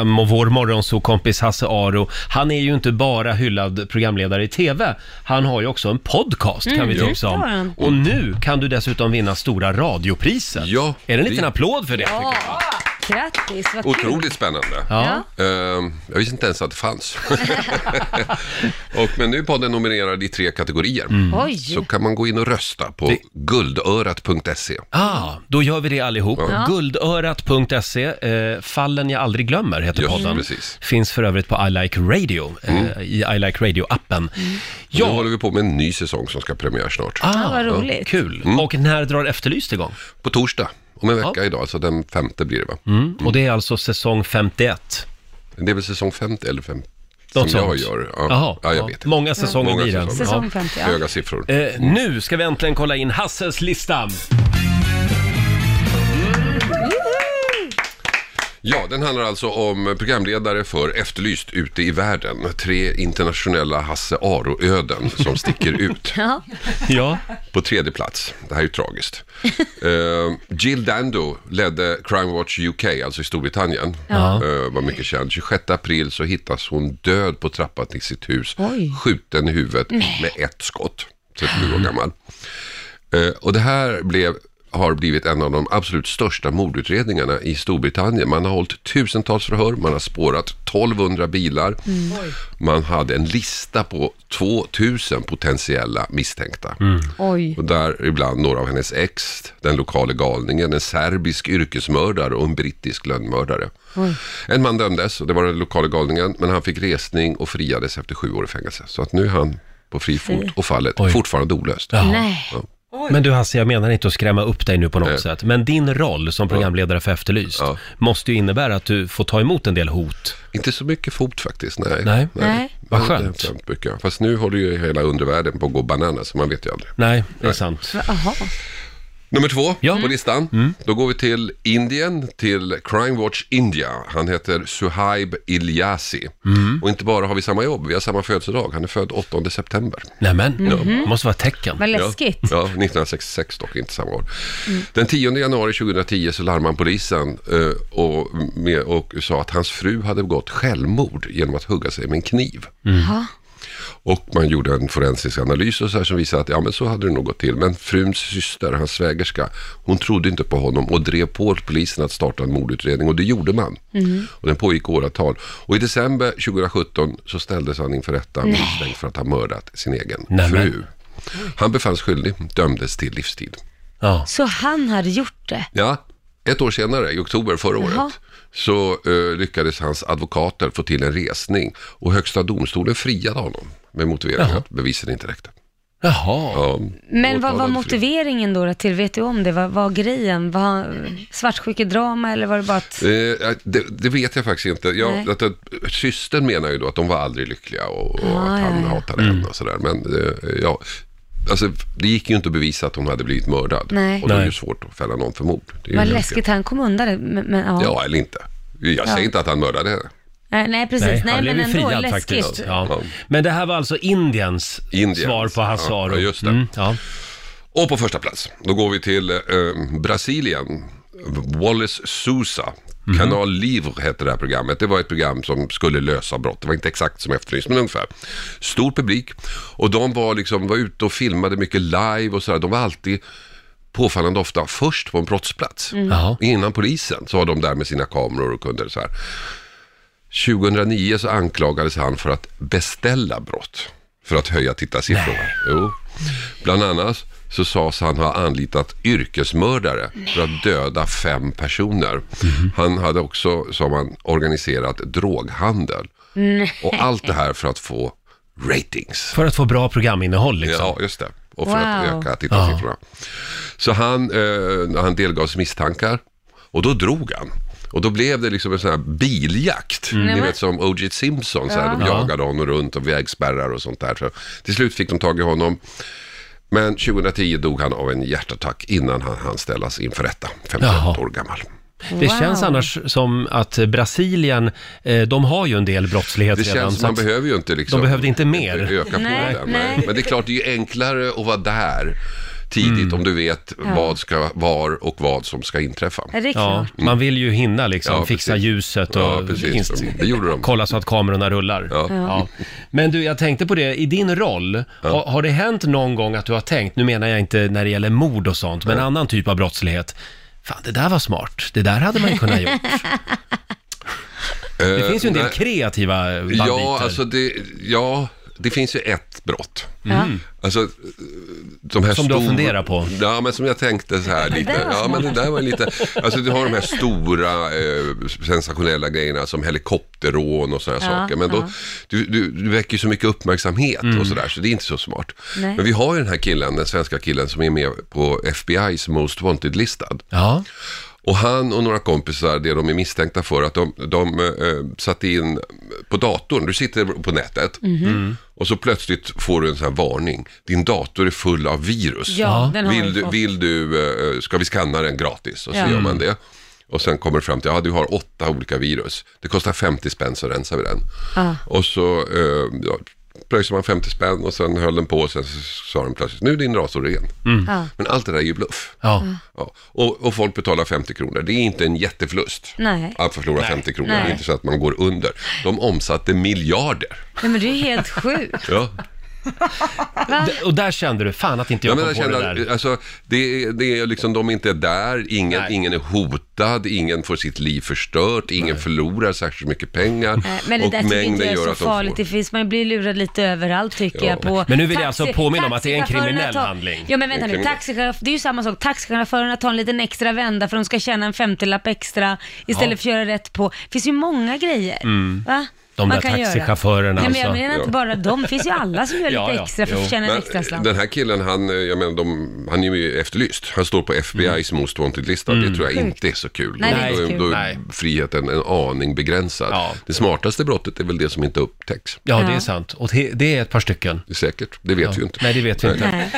Och vår morgonsåkompis Hasse Aro, han är ju inte bara hyllad programledare i TV, han har ju också en podcast kan vi Mm, tipsa det har om. han. Och nu kan du dessutom vinna stora radiopriset. Ja, Är det en det- liten applåd för det? tycker jag? Grattis, vad kul. Otroligt spännande. Ja. Ehm, jag visste inte ens att det fanns. och, men nu är podden nominerad i tre kategorier. Oj. Så kan man gå in och rösta på Det- guldörat.se. Ah, då gör vi det allihop. Ja. Guldörat.se, eh, Fallen jag aldrig glömmer heter Just podden. precis. Finns för övrigt på I Like Radio, Mm. eh, i I Like Radio-appen. Nu Ja, håller vi på med en ny säsong som ska premiär snart. ah, vad roligt. Kul. Mm. Och när drar Efterlyst igång? På torsdag, om en vecka idag, så den femte blir det va? Mm. Och det är alltså säsong 51. Det är väl säsong 50 eller 50 Något som jag sånt. gör. Ja, Jaha, ja jag ja. vet inte. Många säsonger blir det. Säsong Ja. 50, ja. Höga siffror. Eh, nu ska vi äntligen kolla in Hasses lista. Ja, den handlar alltså om programledare för Efterlyst ute i världen. Tre internationella Hasse Aro-öden som sticker ut. Ja. Ja. På tredje plats, det här är ju tragiskt. Eh, Jill Dando ledde Crime Watch UK, alltså i Storbritannien. Ja. Eh, var mycket känd. 26 april så hittas hon död på trappan till sitt hus. Oj. Skjuten i huvudet med ett skott. 37 år gammal. Eh, och det här blev har blivit en av de absolut största mordutredningarna i Storbritannien. Man har hållit tusentals förhör, man har spårat 1200 bilar. Man hade en lista på 2000 potentiella misstänkta. Oj. Och där ibland några av hennes ex, den lokale galningen, en serbisk yrkesmördare och en brittisk lönnmördare. En man dömdes och det var den lokale galningen, men han fick resning och friades efter sju år i fängelse. Så att nu är han på fri fot och fallet Oj. fortfarande olöst. Ja. Nej. Men du Hasse, jag menar inte att skrämma upp dig nu på något Nej. sätt. Men din roll som programledare för Efterlyst Ja. måste ju innebära att du får ta emot en del hot. Inte så mycket fot faktiskt, nej. Nej. Nej. Vad skönt. hemskt mycket. Fast nu håller ju hela undervärlden på att gå bananas, så man vet ju aldrig. Nej, det är sant. Jaha. Nummer två Ja. Mm. på listan. Då går vi till Indien, till Crime Watch India. Han heter Suhaib Ilyasi. Mm. Och inte bara har vi samma jobb, vi har samma födelsedag. Han är född 8 september. Nämen, det måste vara tecken. Vad läskigt. Ja, ja, 1966 dock, inte samma år. Den 10 januari 2010 så larmade han polisen eh, och, med, och sa att hans fru hade begått självmord genom att hugga sig med en kniv. Jaha. Och man gjorde en forensisk analys och så här som visade att ja, men så hade det nog gått till. Men fruns syster, hans svägerska, hon trodde inte på honom och drev på polisen att starta en mordutredning och det gjorde man. Och den pågick åratal. Och i december 2017 så ställdes han inför rätta misstänkt för att ha mördat sin egen Nämen. fru. Han befanns skyldig, dömdes till livstid. Ja. Så han hade gjort det? Ja, ett år senare, i oktober förra Jaha. året, så eh, lyckades hans advokater få till en resning och Högsta domstolen friade honom med motiveringen Jaha. att bevisen inte räckte. Jaha. Ja, Men vad var motiveringen då till, vet du om det? Vad var grejen? Var svartsjukedrama eller var det bara att... Eh, det, det vet jag faktiskt inte. Jag, att, att, systern menar ju då att de var aldrig lyckliga och, och Ah, att han ja, ja. hatade henne och sådär. Men eh, ja, alltså, det gick ju inte att bevisa att hon hade blivit mördad. Nej. Och är det Nej. ju svårt att fälla någon för mord. Det är Vad läskigt, han kom undan det. Men, men, ja. Ja, eller inte. Jag säger Ja. inte att han mördade henne. Nej, nej, precis. Nej, Nej, han blev men ju ändå friad läskigt. faktiskt. Ja. Ja. Men det här var alltså Indiens Indiens, svar på Hasse ja, Aro. ja, just det. Mm, ja. Och på första plats, då går vi till eh, Brasilien. Wallace Sousa. Mhm. Kanal Livre hette det här programmet. Det var ett program som skulle lösa brott. Det var inte exakt som efterlyst, men ungefär. Stor publik. Och de var, liksom, var ute och filmade mycket live och sådär. De var alltid påfallande ofta först på en brottsplats. Jaha. Innan polisen så var de där med sina kameror och kunde så här. 2009 så anklagades han för att beställa brott för att höja tittarsiffrorna. Jo. Bland annat så sades han ha anlitat yrkesmördare för att döda fem personer. Han hade också, sa man, organiserat droghandel. Och allt det här för att få ratings. För att få bra programinnehåll liksom. Ja, just det. Och för att Wow. öka tittarsiffrorna. Så han, eh, han delgavs misstankar och då drog han. Och då blev det liksom en sån här biljakt. Ni men- vet som O.J. Simpson, så här, de Ja. jagade honom runt och vägspärrar och sånt där. Så till slut fick de tag i honom. Men 2010 dog han av en hjärtattack innan han hann ställas inför rätta. 58 Jaha. år gammal. Det Wow. känns annars som att Brasilien, eh, de har ju en del brottslighet Det redan. känns så som man att- behöver ju inte liksom... de behövde inte mer. Öka på Nej, den. nej. Men det är klart, det är ju enklare att vara där tidigt om du vet Ja. vad ska, var och vad som ska inträffa. Ja, man vill ju hinna liksom, Ja, fixa precis. ljuset och Ja, inst- Det gjorde de. kolla så att kamerorna rullar. Ja. Ja. Men du, jag tänkte på det, i din roll, har, har det hänt någon gång att du har tänkt, nu menar jag inte när det gäller mord och sånt, men annan typ av brottslighet, fan det där var smart, det där hade man ju kunnat gjort. Det finns ju en del kreativa banditer. Ja, alltså det, ja, det finns ju ett brott. Ja. Alltså, de här Som du har stor- funderat på? Ja, men som jag tänkte så här lite. Ja, men det där var lite... Alltså du har de här stora eh, sensationella grejerna som helikopterrån och sådana Ja, saker. Men då, ja. du, du, du väcker så mycket uppmärksamhet Mm. och sådär, så det är inte så smart. Nej. Men vi har ju den här killen, den svenska killen som är med på FBI's Most Wanted-listad. Ja, Och han och några kompisar, det de är misstänkta för, att de, de eh, satte in på datorn, du sitter på nätet Mhm. och så plötsligt får du en sån här varning. Din dator är full av virus. Ja, den har vill, du, fått. vill du, eh, ska vi skanna den gratis? Och så Ja. gör man det. Och sen kommer det fram till, ja du har åtta olika virus. Det kostar 50 spänn så rensar vi den. Ja. Och så eh, ja, pröjsade man 50 spänn och sen höll den på och sen så sa den plötsligt, nu är din dator ren. Ja. Men allt det där är ju bluff. ja. Ja, och, och folk betalar 50 kronor. Det är inte en jätteförlust. Nej. Att förlora 50 kronor. Det Nej. är inte så att man går under. De omsatte miljarder. Nej, men det är helt sjukt. Ja. D- Och där kände du, fan att inte Ja, jag men kom jag på kände det att, där. alltså, det, är- det är liksom, de är inte där, ingen, Nej. ingen är hotad, ingen får sitt liv förstört, ingen förlorar särskilt mycket pengar. Nej, Men det och där tycker jag inte mängden är så farligt. Det finns, man blir lurad lite överallt tycker Ja. jag. På Men nu vill jag alltså påminna om att det är en taxichaufförerna kriminell tar- handling. Ja men vänta En nu, kriminell. det är ju samma sak. Taxichaufförerna tar en liten extra vända för de ska tjäna en 50-lapp extra istället Ja. för att göra rätt på. Det finns ju många grejer. Va? De man där kan göra. taxichaufförerna Nej, men jag alltså. menar inte Ja. bara de, det finns ju alla som gör lite Ja, ja. extra för att tjäna en extra slant. den här killen, han, eh, jag menar, de, han är ju efterlyst. Han står på FBI's Mm. Most Wanted-lista. Det tror jag inte är så kul. Nej, det är då, kul. då är Nej. friheten en aning begränsad. Ja. Det smartaste brottet är väl det som inte upptäcks. Ja, det Ja. är sant. Och det, det är ett par stycken. Det är säkert, det vet vi ju inte. Nej, det vet vi inte. Nej.